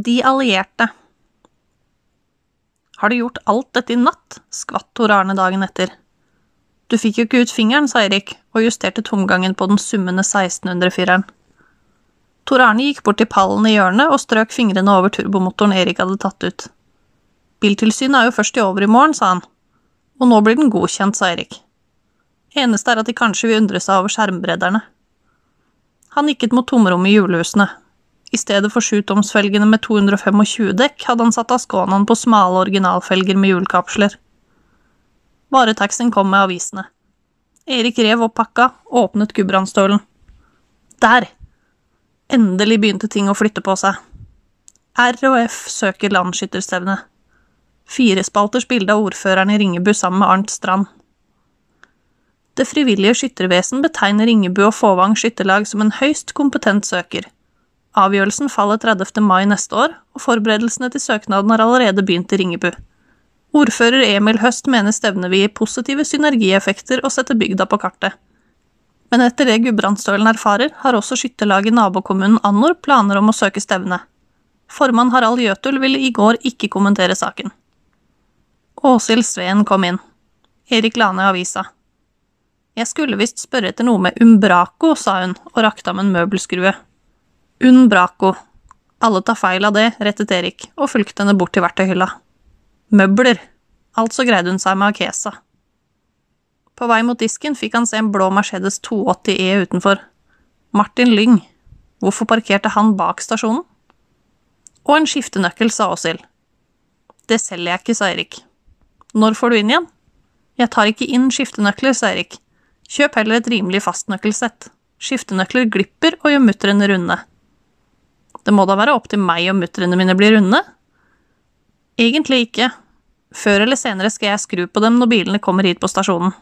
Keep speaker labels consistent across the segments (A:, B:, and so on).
A: De allierte. Har du gjort alt dette i natt? skvatt Tor Arne dagen etter. Du fikk jo ikke ut fingeren, sa Erik, og justerte tomgangen på den summende 1600-fireren. Tor Arne gikk bort til pallen i hjørnet og strøk fingrene over turbomotoren Erik hadde tatt ut. Biltilsynet er jo først i over i morgen, sa han. Og nå blir den godkjent, sa Erik. Eneste er at de kanskje vil undre seg over skjermbredderne. Han nikket mot tomrommet i julehusene. I stedet for sjutomsfelgene med 225 dekk hadde han satt Asconaen på smale originalfelger med hjulkapsler. Varetaxien kom med avisene. Erik rev opp pakka, åpnet gudbrandsdølen. Der! Endelig begynte ting å flytte på seg. RHF søker landsskytterstevne. Firespalters bilde av ordføreren i Ringebu sammen med Arnt Strand. Det frivillige skyttervesen betegner Ringebu og Fåvang skytterlag som en høyst kompetent søker. Avgjørelsen faller 30. mai neste år, og forberedelsene til søknaden har allerede begynt i Ringebu. Ordfører Emil Høst mener stevnet vil gi positive synergieffekter og sette bygda på kartet. Men etter det Gudbrandsdølen erfarer, har også skytterlaget i nabokommunen Annor planer om å søke stevne. Formann Harald Jøtul ville i går ikke kommentere saken. Åshild Sveen kom inn. Erik la ned avisa. Jeg skulle visst spørre etter noe med umbraco, sa hun og rakte ham en møbelskrue. Unbraco. Alle tar feil av det, rettet Erik og fulgte henne bort til verktøyhylla. Møbler. Altså greide hun seg med Akesa. På vei mot disken fikk han se en blå Mercedes 280 E utenfor. Martin Lyng. Hvorfor parkerte han bak stasjonen? Og en skiftenøkkel, sa Åshild. Det selger jeg ikke, sa Erik. Når får du inn igjen? Jeg tar ikke inn skiftenøkler, sa Erik. Kjøp heller et rimelig fastnøkkelsett. Skiftenøkler glipper og gjør mutteren runde. Det må da være opp til meg om mutterne mine blir runde? Egentlig ikke. Før eller senere skal jeg skru på dem når bilene kommer hit på stasjonen.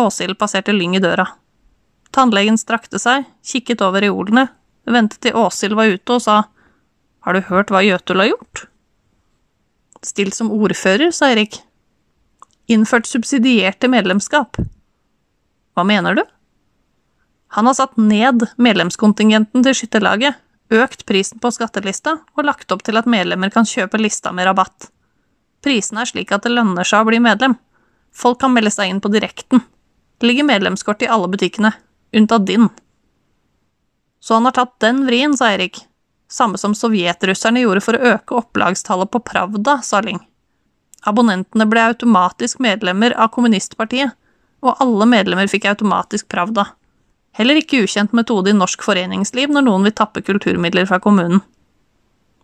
A: Åshild passerte Lyng i døra. Tannlegen strakte seg, kikket over reolene, ventet til Åshild var ute og sa Har du hørt hva Jøtul har gjort? Stilt som ordfører, sa Erik. Innført subsidierte medlemskap. Hva mener du? Han har satt ned medlemskontingenten til skytterlaget, økt prisen på skattelista og lagt opp til at medlemmer kan kjøpe lista med rabatt. Prisene er slik at det lønner seg å bli medlem. Folk kan melde seg inn på direkten. Det ligger medlemskort i alle butikkene, unntatt din. Så han har tatt den vrien, sa Erik. Samme som sovjetrusserne gjorde for å øke opplagstallet på Pravda, sa Ling. Abonnentene ble automatisk medlemmer av kommunistpartiet, og alle medlemmer fikk automatisk Pravda. Heller ikke ukjent metode i norsk foreningsliv når noen vil tappe kulturmidler fra kommunen.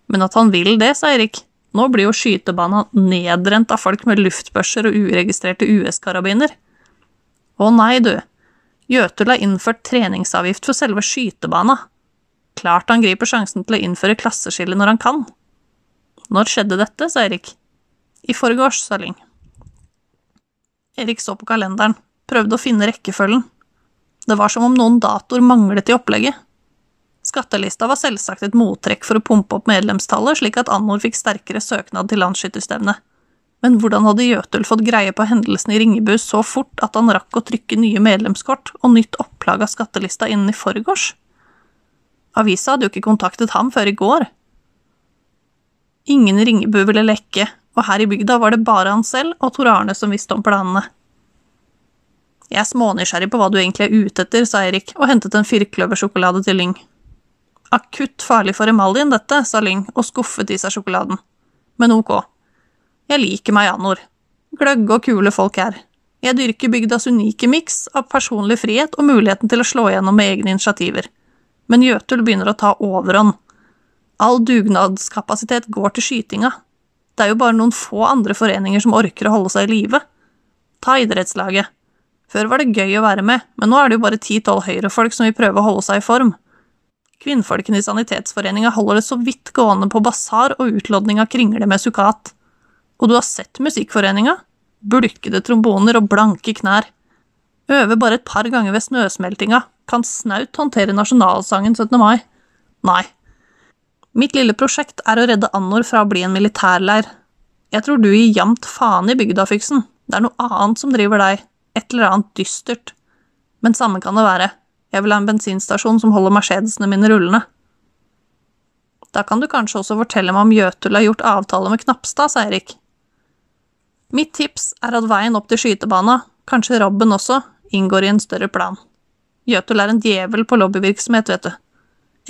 A: Men at han vil det, sa Erik. Nå blir jo skytebanen nedrent av folk med luftbørser og uregistrerte US-karabiner. Å nei, du. Jøtul har innført treningsavgift for selve skytebana. Klart han griper sjansen til å innføre klasseskille når han kan. Når skjedde dette, sa Erik. I forgårs, sa Lyng. Erik så på kalenderen, prøvde å finne rekkefølgen. Det var som om noen datoer manglet i opplegget. Skattelista var selvsagt et mottrekk for å pumpe opp medlemstallet, slik at Annor fikk sterkere søknad til landsskytterstevnet. Men hvordan hadde Jøtul fått greie på hendelsene i Ringebu så fort at han rakk å trykke nye medlemskort og nytt opplag av skattelista innen i forgårs? Avisa hadde jo ikke kontaktet ham før i går. Ingen i Ringebu ville lekke, og her i bygda var det bare han selv og Tor Arne som visste om planene. Jeg er smånysgjerrig på hva du egentlig er ute etter, sa Erik og hentet en firkløversjokolade til Lyng. Akutt farlig for emaljen, dette, sa Lyng og skuffet i seg sjokoladen. Men ok. Jeg liker meg Anor. Gløgge og kule folk her. Jeg dyrker bygdas unike miks av personlig frihet og muligheten til å slå igjennom med egne initiativer. Men Jøtul begynner å ta overhånd. All dugnadskapasitet går til skytinga, det er jo bare noen få andre foreninger som orker å holde seg i live. Ta idrettslaget. Før var det gøy å være med, men nå er det jo bare ti–tolv høyrefolk som vil prøve å holde seg i form. Kvinnfolkene i Sanitetsforeninga holder det så vidt gående på basar og utlodning av kringle med sukkat. Og du har sett Musikkforeninga? Bulkede tromboner og blanke knær. Øver bare et par ganger ved snøsmeltinga, kan snaut håndtere nasjonalsangen 17. mai. Nei, Mitt lille prosjekt er å redde Annor fra å bli en militærleir. Jeg tror du gir jamt faen i bygdafiksen. Det er noe annet som driver deg, et eller annet dystert. Men samme kan det være. Jeg vil ha en bensinstasjon som holder Mercedesene mine rullende. Da kan du kanskje også fortelle meg om Jøtul har gjort avtale med Knapstad, sa Erik. Mitt tips er at veien opp til skytebana, kanskje Robben også, inngår i en større plan. Jøtul er en djevel på lobbyvirksomhet, vet du.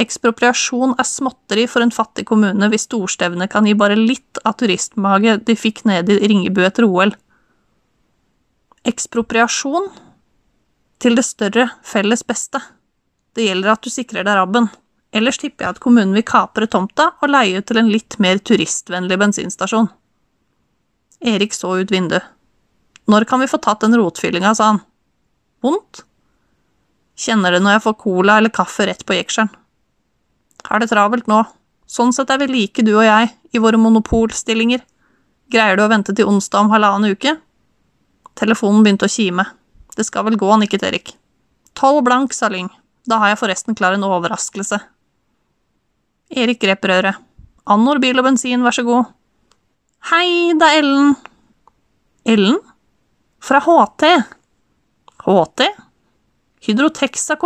A: Ekspropriasjon er småtteri for en fattig kommune hvis storstevnet kan gi bare litt av turistmage de fikk nede i Ringebu etter OL. Ekspropriasjon til det større, felles beste. Det gjelder at du sikrer deg rabben. Ellers tipper jeg at kommunen vil kapre tomta og leie ut til en litt mer turistvennlig bensinstasjon. Erik så ut vinduet. Når kan vi få tatt den rotfyllinga, sa han. Vondt? Kjenner det når jeg får cola eller kaffe rett på jekselen. Har det travelt nå. Sånn sett er vi like, du og jeg, i våre monopolstillinger. Greier du å vente til onsdag om halvannen uke? Telefonen begynte å kime. Det skal vel gå, nikket Erik. Tolv blank, sa Lyng. Da har jeg forresten klar en overraskelse. Erik grep røret. Annor bil og bensin, vær så god. Hei, det er Ellen. Ellen? Fra HT. HT? Hydro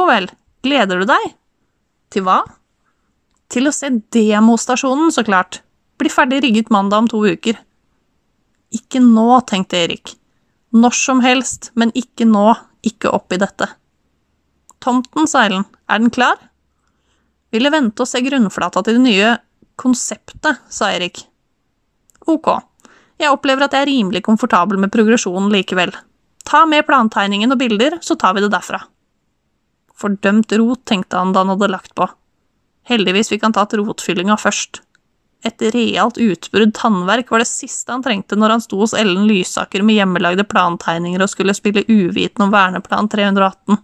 A: vel. Gleder du deg? Til hva? Til å se demostasjonen, så klart. Bli ferdig rigget mandag om to uker. Ikke nå, tenkte Erik. Når som helst, men ikke nå, ikke oppi dette. Tomten, sa Ellen, er den klar? Ville vente og se grunnflata til det nye konseptet, sa Erik. Ok, jeg opplever at jeg er rimelig komfortabel med progresjonen likevel. Ta med plantegningen og bilder, så tar vi det derfra. Fordømt rot, tenkte han da han hadde lagt på. Heldigvis fikk han tatt rotfyllinga først. Et realt utbrudd tannverk var det siste han trengte når han sto hos Ellen Lysaker med hjemmelagde plantegninger og skulle spille uviten om Verneplan 318.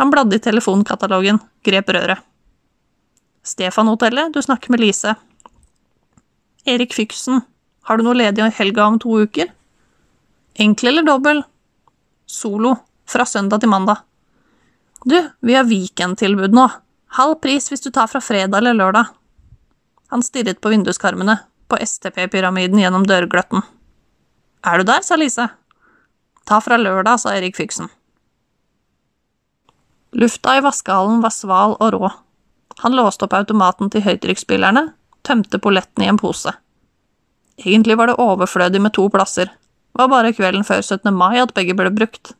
A: Han bladde i telefonkatalogen, grep røret. Stefan-hotellet, du snakker med Lise. Erik Fyksen, har du noe ledig i helga om to uker? Enkel eller dobbel? Solo, fra søndag til mandag. Du, vi har weekendtilbud nå. Halv pris hvis du tar fra fredag eller lørdag. Han stirret på vinduskarmene, på STP-pyramiden gjennom dørgløtten. Er du der, sa Lise. Ta fra lørdag, sa Erik Fyksen. Lufta i vaskehallen var sval og rå. Han låste opp automaten til høytrykksspillerne, tømte polletten i en pose. Egentlig var det overflødig med to plasser, det var bare kvelden før 17. mai at begge ble brukt.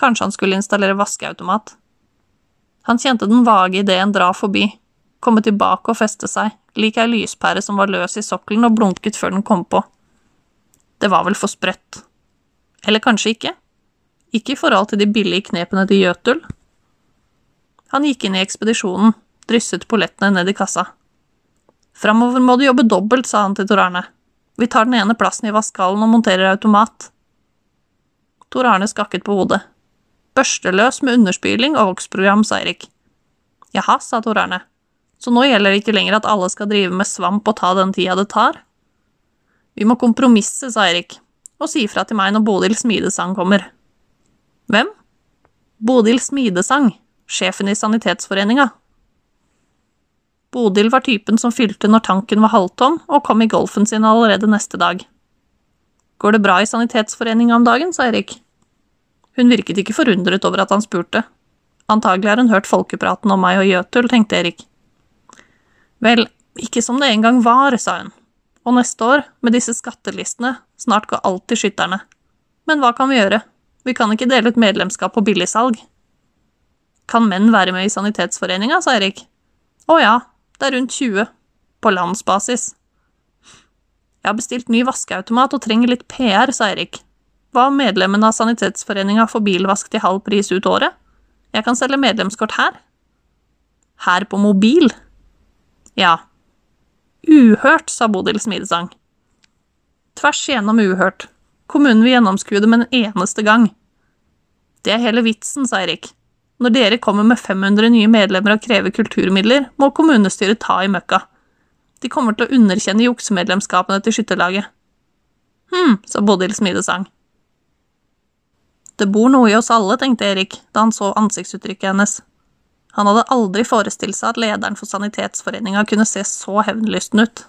A: Kanskje han skulle installere vaskeautomat. Han kjente den vage ideen dra forbi, komme tilbake og feste seg, lik ei lyspære som var løs i sokkelen og blunket før den kom på. Det var vel for sprøtt. Eller kanskje ikke? Ikke i forhold til de billige knepene til Jøtul? Han gikk inn i ekspedisjonen, drysset pollettene ned i kassa. Framover må du jobbe dobbelt, sa han til Tor Arne. Vi tar den ene plassen i vaskehallen og monterer automat. Tor Arne skakket på hodet. Børsteløs med underspyling og voksprogram, sa Eirik. Jaha, sa Tor Arne. Så nå gjelder det ikke lenger at alle skal drive med svamp og ta den tida det tar? Vi må kompromisse, sa Eirik, og si ifra til meg når Bodil Smidesang kommer. Hvem? Bodil Smidesang, sjefen i Sanitetsforeninga. Bodil var typen som fylte når tanken var halvtom, og kom i golfen sin allerede neste dag. Går det bra i Sanitetsforeninga om dagen, sa Erik. Hun virket ikke forundret over at han spurte. Antagelig har hun hørt folkepraten om meg og Jøtul, tenkte Erik. Vel, ikke som det en gang var, sa hun. Og neste år, med disse skattelistene, snart går alt til skytterne. Men hva kan vi gjøre? Vi kan ikke dele ut medlemskap på billigsalg. Kan menn være med i Sanitetsforeninga, sa Erik. Å ja, det er rundt 20. På landsbasis. Jeg har bestilt ny vaskeautomat og trenger litt PR, sa Erik. Hva om medlemmene av Sanitetsforeninga får bilvask til halv pris ut året? Jeg kan selge medlemskort her. Her på mobil? Ja. Uhørt, sa Bodil Smidesang. Tvers igjennom uhørt. Kommunen vil gjennomskue det med en eneste gang. Det er hele vitsen, sa Erik. Når dere kommer med 500 nye medlemmer og krever kulturmidler, må kommunestyret ta i møkka. De kommer til å underkjenne juksemedlemskapene til skytterlaget. Hm, sa Bodil Smidesang. Det bor noe i oss alle, tenkte Erik da han så ansiktsuttrykket hennes. Han hadde aldri forestilt seg at lederen for Sanitetsforeninga kunne se så hevnlysten ut.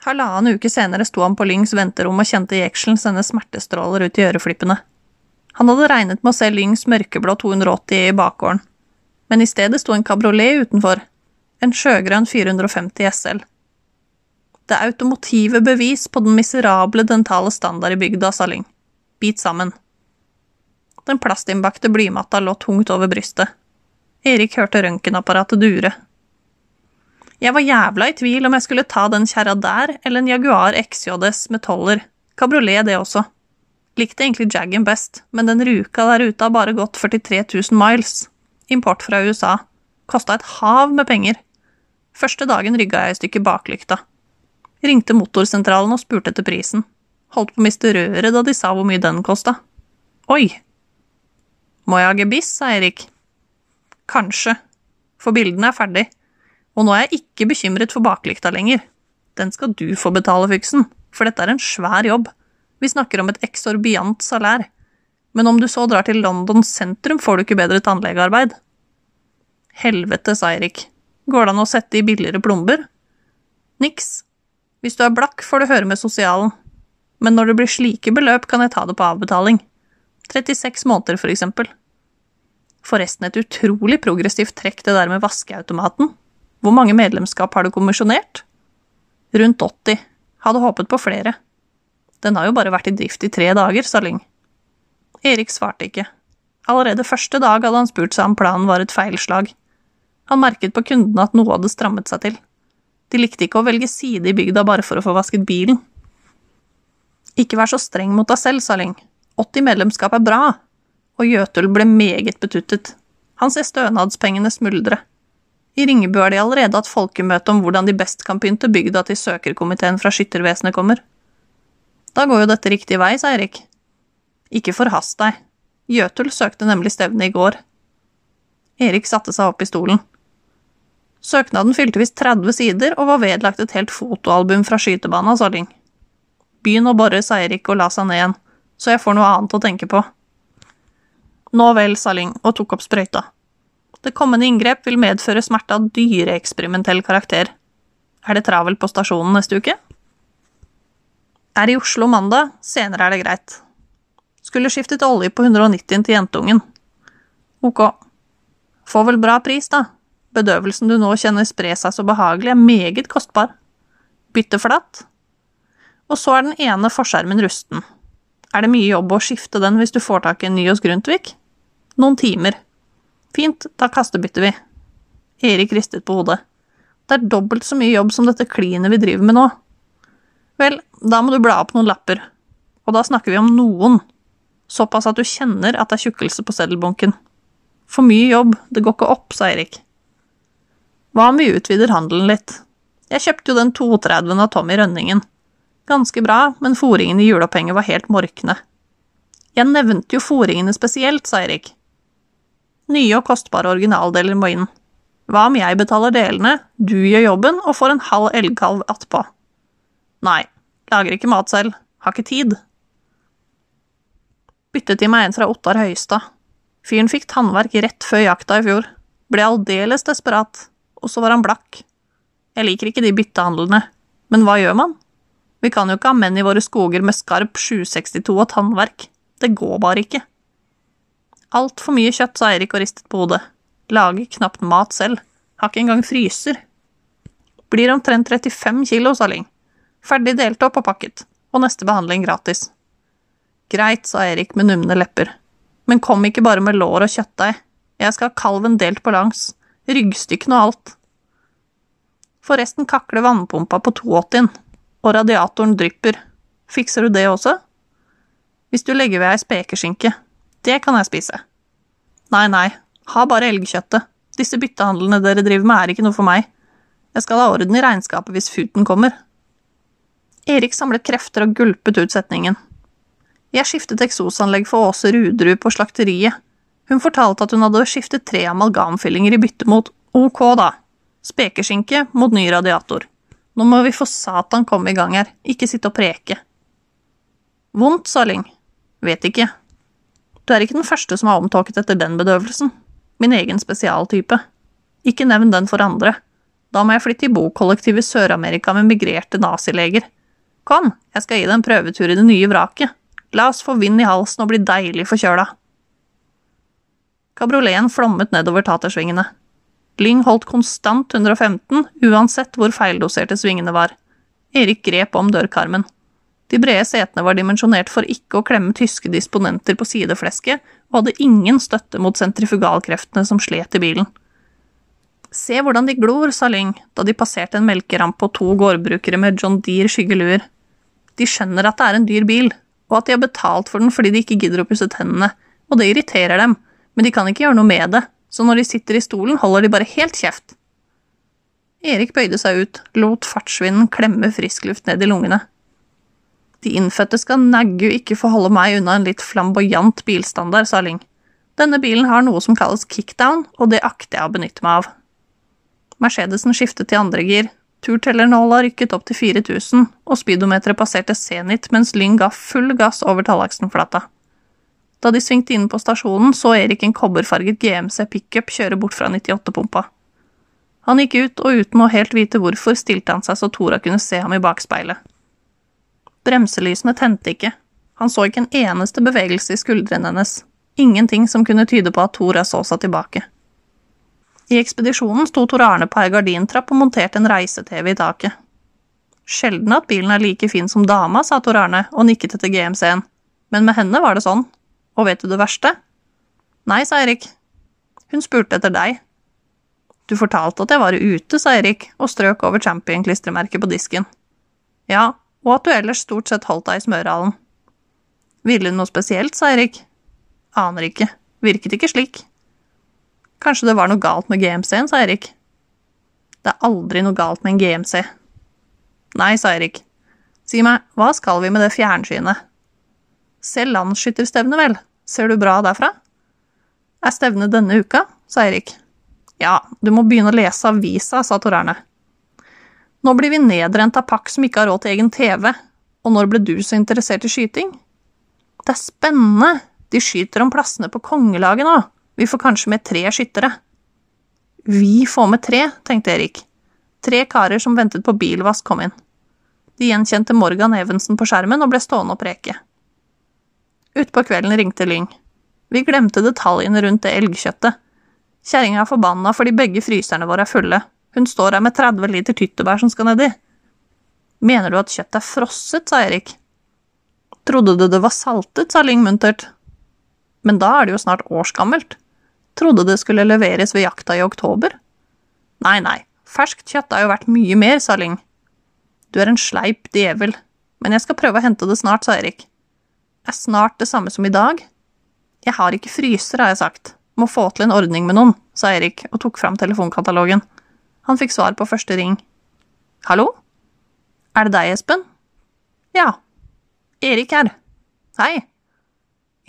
A: Halvannen uke senere sto han på Lyngs venterom og kjente jekselen sende smertestråler ut i øreflippene. Han hadde regnet med å se Lyngs mørkeblå 280 i bakgården. men i stedet sto en kabriolet utenfor, en sjøgrønn 450 SL. Det automotive bevis på den miserable dentale standard i bygda, sa Lyng. Bit sammen. Den plastinnbakte blymatta lå tungt over brystet. Erik hørte røntgenapparatet dure. Jeg var jævla i tvil om jeg skulle ta den kjerra der eller en Jaguar XJS med toller. Kabriolet, det også. Likte egentlig Jaggen best, men den ruka der ute har bare gått 43 000 miles. Import fra USA. Kosta et hav med penger. Første dagen rygga jeg i stykker baklykta. Ringte motorsentralen og spurte etter prisen. Holdt på å miste røret da de sa hvor mye den kosta. Oi! Må jeg ha gebiss, sa Erik. Kanskje, for bildene er ferdig, og nå er jeg ikke bekymret for baklykta lenger. Den skal du få betale, Fyksen, for dette er en svær jobb. Vi snakker om et eksorbiant salær. Men om du så drar til London sentrum, får du ikke bedre tannlegearbeid. Helvete, sa Eirik. Går det an å sette i billigere plomber? Niks. Hvis du er blakk, får du høre med sosialen. Men når det blir slike beløp, kan jeg ta det på avbetaling. 36 måneder, for eksempel. Forresten et utrolig progressivt trekk det der med vaskeautomaten. Hvor mange medlemskap har du kommisjonert? Rundt 80. Hadde håpet på flere. Den har jo bare vært i drift i tre dager, sa Lyng. Erik svarte ikke. Allerede første dag hadde han spurt seg om planen var et feilslag. Han merket på kundene at noe hadde strammet seg til. De likte ikke å velge side i bygda bare for å få vasket bilen. Ikke vær så streng mot deg selv, sa Lyng. 80 medlemskap er bra og Jøtul ble meget betuttet. Han ser stønadspengene smuldre. I Ringebu har de allerede hatt folkemøte om hvordan de best kan pynte bygda til søkerkomiteen fra Skyttervesenet kommer. Da går jo dette riktig vei, sa Eirik. Ikke forhast deg. Jøtul søkte nemlig stevne i går. Erik satte seg opp i stolen. Søknaden fylte visst 30 sider og var vedlagt et helt fotoalbum fra skytebanen, sa Ling. Begynn å bore, sa Erik og la seg ned igjen, så jeg får noe annet å tenke på. Nå vel, sa Lyng og tok opp sprøyta. Det kommende inngrep vil medføre smerte av dyreeksperimentell karakter. Er det travelt på stasjonen neste uke? Er i Oslo mandag, senere er det greit. Skulle skiftet olje på 190 til jentungen. Ok. Får vel bra pris, da. Bedøvelsen du nå kjenner spre seg så behagelig, er meget kostbar. Bytte flatt. Og så er den ene forskjermen rusten. Er det mye jobb å skifte den hvis du får tak i en ny hos Grundtvig? Noen timer. Fint, da kastebytter vi. Erik ristet på hodet. Det er dobbelt så mye jobb som dette klinet vi driver med nå. Vel, da må du bla opp noen lapper. Og da snakker vi om noen. Såpass at du kjenner at det er tjukkelse på seddelbunken. For mye jobb, det går ikke opp, sa Erik. Hva om vi utvider handelen litt? Jeg kjøpte jo den 32 av Tommy Rønningen. Ganske bra, men fòringen i juleopphenget var helt morkne. Jeg nevnte jo fòringene spesielt, sa Erik. Nye og kostbare originaldeler må inn. Hva om jeg betaler delene, du gjør jobben og får en halv elgkalv attpå? Nei, lager ikke mat selv, har ikke tid. Byttet i meg en fra Ottar Høistad. Fyren fikk tannverk rett før jakta i fjor. Ble aldeles desperat, og så var han blakk. Jeg liker ikke de byttehandlene, men hva gjør man? Vi kan jo ikke ha menn i våre skoger med skarp 762 og tannverk. Det går bare ikke. Altfor mye kjøtt, sa Eirik og ristet på hodet. Lager knapt mat selv. Har ikke engang fryser. Blir omtrent 35 kilo, sa Ling. Ferdig delt opp og pakket. Og neste behandling gratis. Greit, sa Erik med numne lepper. Men kom ikke bare med lår og kjøttdeig. Jeg skal ha kalven delt på langs. Ryggstykkene og alt. Forresten kakler vannpumpa på 82-en. og radiatoren drypper. Fikser du det også? Hvis du legger ved ei spekeskinke, det kan jeg spise. Nei, nei, ha bare elgkjøttet. Disse byttehandlene dere driver med, er ikke noe for meg. Jeg skal ha orden i regnskapet hvis futen kommer. Erik samlet krefter og gulpet ut setningen. Jeg skiftet eksosanlegg for Åse Ruderud på slakteriet. Hun fortalte at hun hadde skiftet tre amalgamfyllinger i bytte mot ok, da. Spekeskinke mot ny radiator. Nå må vi få satan komme i gang her, ikke sitte og preke. Vondt, sa Ling. Vet ikke. Du er ikke den første som har omtåket etter den bedøvelsen. Min egen spesialtype. Ikke nevn den for andre. Da må jeg flytte i bokollektiv i Sør-Amerika med migrerte nazileger. Kom, jeg skal gi deg en prøvetur i det nye vraket. La oss få vind i halsen og bli deilig forkjøla. Kabrioleten flommet nedover tatersvingene. Lyng holdt konstant 115, uansett hvor feildoserte svingene var. Erik grep om dørkarmen. De brede setene var dimensjonert for ikke å klemme tyske disponenter på sideflesket, og hadde ingen støtte mot sentrifugalkreftene som slet i bilen. Se hvordan de glor, sa Lyng da de passerte en melkeramp og to gårdbrukere med John Deere skyggeluer. De skjønner at det er en dyr bil, og at de har betalt for den fordi de ikke gidder å pusse tennene, og det irriterer dem, men de kan ikke gjøre noe med det, så når de sitter i stolen, holder de bare helt kjeft. Erik bøyde seg ut, lot fartsvinden klemme frisk luft ned i lungene. De innfødte skal naggu ikke få holde meg unna en litt flamboyant bilstandard, sa Ling. Denne bilen har noe som kalles kickdown, og det akter jeg å benytte meg av. Mercedesen skiftet til andre gir, turtellernåla rykket opp til 4000, og speedometeret passerte Zenit mens Lyng ga full gass over Tallaksenflata. Da de svingte inn på stasjonen, så Erik en kobberfarget GMC pickup kjøre bort fra 98-pumpa. Han gikk ut, og uten å helt vite hvorfor stilte han seg så Tora kunne se ham i bakspeilet. Bremselysene tente ikke, han så ikke en eneste bevegelse i skuldrene hennes, ingenting som kunne tyde på at Tora så seg tilbake. I ekspedisjonen sto Tor Arne på ei gardintrapp og monterte en reise-TV i taket. Sjelden at bilen er like fin som dama, sa Tor Arne og nikket etter GMC-en, men med henne var det sånn. Og vet du det verste? Nei, sa Erik. Hun spurte etter deg. Du fortalte at jeg var ute, sa Erik og strøk over Champion-klistremerket på disken. Ja, og at du ellers stort sett holdt deg i smørhallen. Ville hun noe spesielt, sa Erik. Aner ikke. Virket ikke slik. Kanskje det var noe galt med GMC-en, sa Erik. Det er aldri noe galt med en GMC. Nei, sa Erik. Si meg, hva skal vi med det fjernsynet? Se landsskytterstevnet, vel. Ser du bra derfra? Er stevnet denne uka? sa Erik. Ja, du må begynne å lese avisa, sa Tor Erne. Nå blir vi nedrent av pakk som ikke har råd til egen TV, og når ble du så interessert i skyting? Det er spennende, de skyter om plassene på kongelaget nå, vi får kanskje med tre skyttere. Vi får med tre, tenkte Erik. Tre karer som ventet på bilvask, kom inn. De gjenkjente Morgan Evensen på skjermen og ble stående og preke. Utpå kvelden ringte Lyng. Vi glemte detaljene rundt det elgkjøttet. Kjerringa er forbanna fordi begge fryserne våre er fulle. Hun står her med 30 liter tyttebær som skal nedi. Mener du at kjøttet er frosset, sa Erik. Trodde du det var saltet, sa Lyng muntert. Men da er det jo snart årsgammelt. Trodde det skulle leveres ved jakta i oktober. Nei, nei, ferskt kjøtt er jo verdt mye mer, sa Lyng. Du er en sleip djevel, men jeg skal prøve å hente det snart, sa Erik. Er snart det samme som i dag? Jeg har ikke fryser, har jeg sagt. Må få til en ordning med noen, sa Erik og tok fram telefonkatalogen. Han fikk svar på første ring. Hallo? Er det deg, Espen? Ja. Erik her. Hei.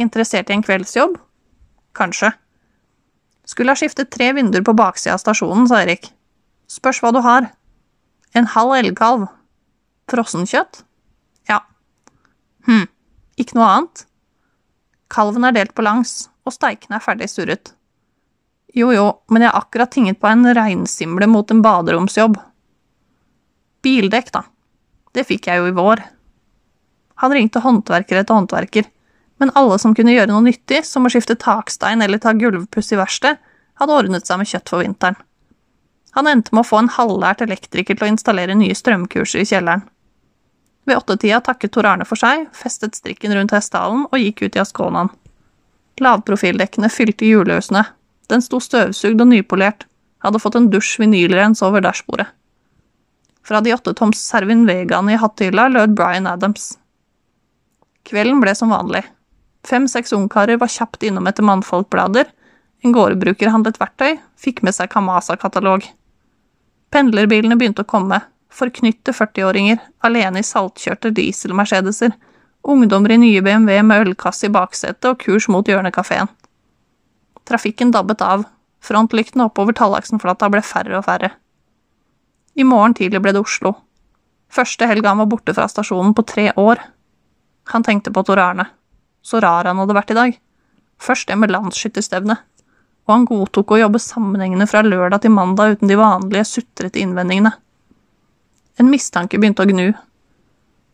A: Interessert i en kveldsjobb? Kanskje. Skulle ha skiftet tre vinduer på baksida av stasjonen, sa Erik. Spørs hva du har. En halv elgkalv. Frossenkjøtt? Ja. Hm. Ikke noe annet? Kalven er delt på langs, og steikene er ferdig surret. Jo jo, men jeg har akkurat tinget på en reinsimle mot en baderomsjobb. Bildekk, da. Det fikk jeg jo i vår. Han ringte håndverker etter håndverker, men alle som kunne gjøre noe nyttig, som å skifte takstein eller ta gulvpuss i verksted, hadde ordnet seg med kjøtt for vinteren. Han endte med å få en halvlært elektriker til å installere nye strømkurser i kjelleren. Ved åttetida takket Tor Arne for seg, festet strikken rundt hestehalen og gikk ut i Askånaen. Lavprofildekkene fylte hjuløsene. Den sto støvsugd og nypolert, hadde fått en dusj vinylrens over dashbordet. Fra de åttetoms Servin Vegaene i hattehylla lød Bryan Adams. Kvelden ble som vanlig. Fem–seks ungkarer var kjapt innom etter mannfolkblader, en gårdbruker handlet verktøy, fikk med seg Kamasa-katalog. Pendlerbilene begynte å komme, forknytte 40-åringer, alene i saltkjørte diesel-Mercedeser, ungdommer i nye BMW med ølkasse i baksetet og kurs mot hjørnekafeen. Trafikken dabbet av, frontlyktene oppover Tallaksenflata ble færre og færre. I morgen tidlig ble det Oslo. Første helga han var borte fra stasjonen på tre år. Han tenkte på Tor Arne. Så rar han hadde vært i dag. Først det med landsskytterstevnet. Og han godtok å jobbe sammenhengende fra lørdag til mandag uten de vanlige sutrete innvendingene. En mistanke begynte å gnu.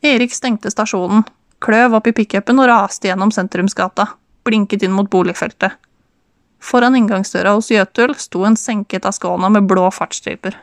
A: Erik stengte stasjonen, kløv opp i pickupen og raste gjennom sentrumsgata, blinket inn mot boligfeltet. Foran inngangsdøra hos Jøtul sto en senket Ascona med blå fartsstriper.